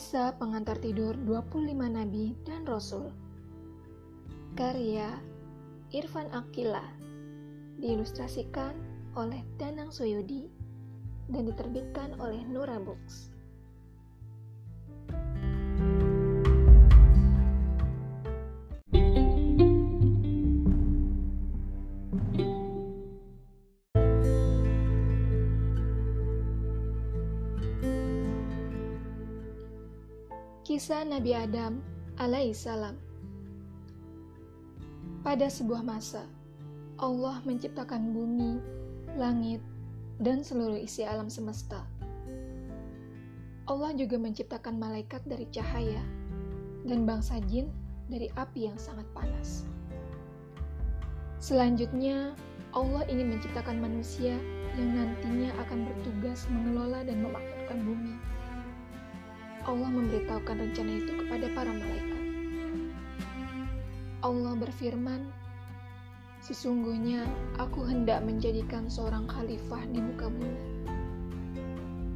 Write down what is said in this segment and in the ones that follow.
Kisah Pengantar Tidur 25 Nabi dan Rasul. Karya Irfan Akila Diilustrasikan oleh Danang Soyodi Dan diterbitkan oleh Nura Books Kisah Nabi Adam alaihissalam Pada sebuah masa, Allah menciptakan bumi, langit, dan seluruh isi alam semesta. Allah juga menciptakan malaikat dari cahaya dan bangsa jin dari api yang sangat panas. Selanjutnya, Allah ingin menciptakan manusia yang nantinya akan bertugas mengelola dan memakmurkan bumi Allah memberitahukan rencana itu kepada para malaikat. Allah berfirman, Sesungguhnya aku hendak menjadikan seorang khalifah di muka bumi.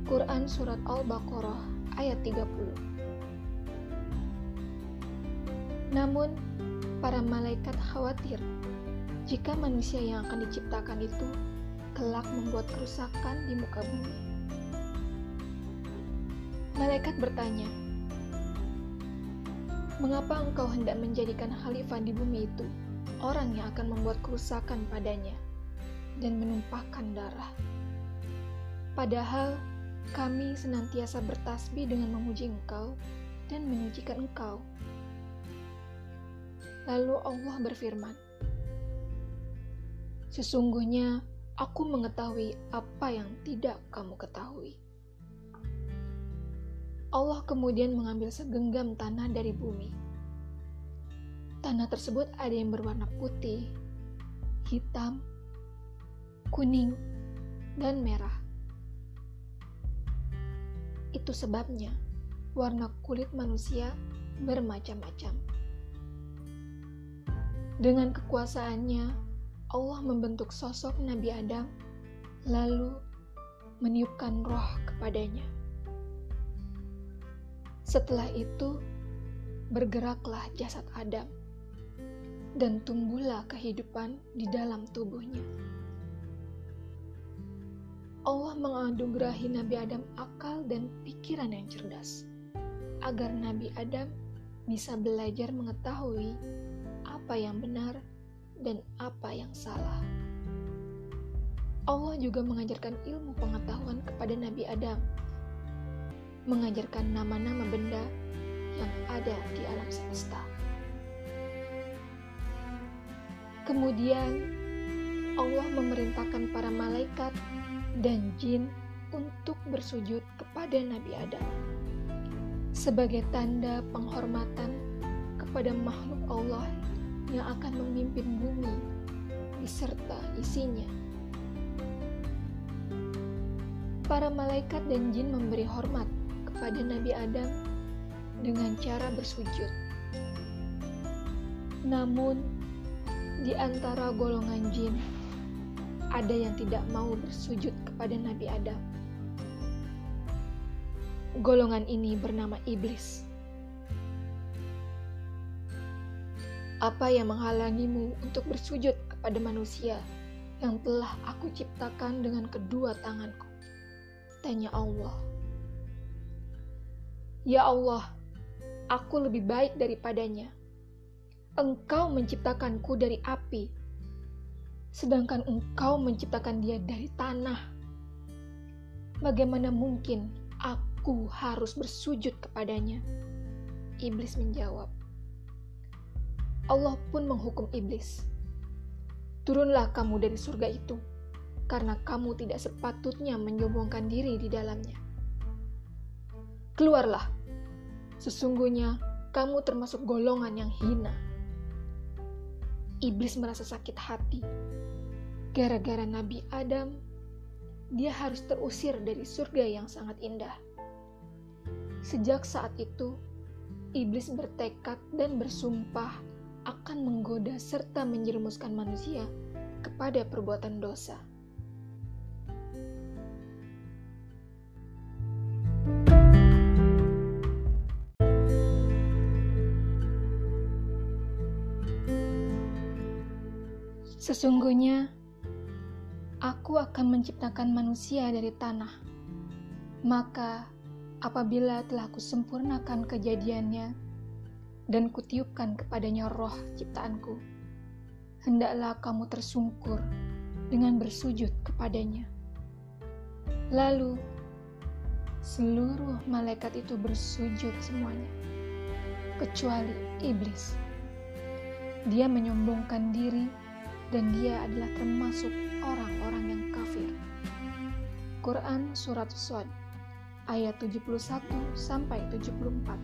Quran Surat Al-Baqarah ayat 30 Namun, para malaikat khawatir jika manusia yang akan diciptakan itu kelak membuat kerusakan di muka bumi. Malaikat bertanya, "Mengapa engkau hendak menjadikan khalifah di bumi itu orang yang akan membuat kerusakan padanya dan menumpahkan darah? Padahal kami senantiasa bertasbih dengan memuji engkau dan menyucikan engkau." Lalu Allah berfirman, "Sesungguhnya aku mengetahui apa yang tidak kamu ketahui." Allah kemudian mengambil segenggam tanah dari bumi. Tanah tersebut ada yang berwarna putih, hitam, kuning, dan merah. Itu sebabnya warna kulit manusia bermacam-macam. Dengan kekuasaannya, Allah membentuk sosok Nabi Adam, lalu meniupkan roh kepadanya. Setelah itu, bergeraklah jasad Adam, dan tumbuhlah kehidupan di dalam tubuhnya. Allah menganugerahi Nabi Adam akal dan pikiran yang cerdas, agar Nabi Adam bisa belajar mengetahui apa yang benar dan apa yang salah. Allah juga mengajarkan ilmu pengetahuan kepada Nabi Adam mengajarkan nama-nama benda yang ada di alam semesta. Kemudian Allah memerintahkan para malaikat dan jin untuk bersujud kepada Nabi Adam sebagai tanda penghormatan kepada makhluk Allah yang akan memimpin bumi beserta isinya. Para malaikat dan jin memberi hormat kepada Nabi Adam dengan cara bersujud. Namun, di antara golongan jin, ada yang tidak mau bersujud kepada Nabi Adam. Golongan ini bernama iblis. Apa yang menghalangimu untuk bersujud kepada manusia yang telah aku ciptakan dengan kedua tanganku? Tanya Allah. Ya Allah, aku lebih baik daripadanya. Engkau menciptakanku dari api, sedangkan engkau menciptakan dia dari tanah. Bagaimana mungkin aku harus bersujud kepadanya? Iblis menjawab. Allah pun menghukum iblis. Turunlah kamu dari surga itu, karena kamu tidak sepatutnya menyombongkan diri di dalamnya. Keluarlah, sesungguhnya kamu termasuk golongan yang hina. Iblis merasa sakit hati. Gara-gara Nabi Adam, dia harus terusir dari surga yang sangat indah. Sejak saat itu, iblis bertekad dan bersumpah akan menggoda serta menjerumuskan manusia kepada perbuatan dosa. Sesungguhnya, aku akan menciptakan manusia dari tanah. Maka, apabila telah kusempurnakan kejadiannya dan kutiupkan kepadanya roh ciptaanku, hendaklah kamu tersungkur dengan bersujud kepadanya. Lalu, seluruh malaikat itu bersujud semuanya, kecuali iblis. Dia menyombongkan diri dan dia adalah termasuk orang-orang yang kafir. Quran Surat Sod ayat 71 sampai 74.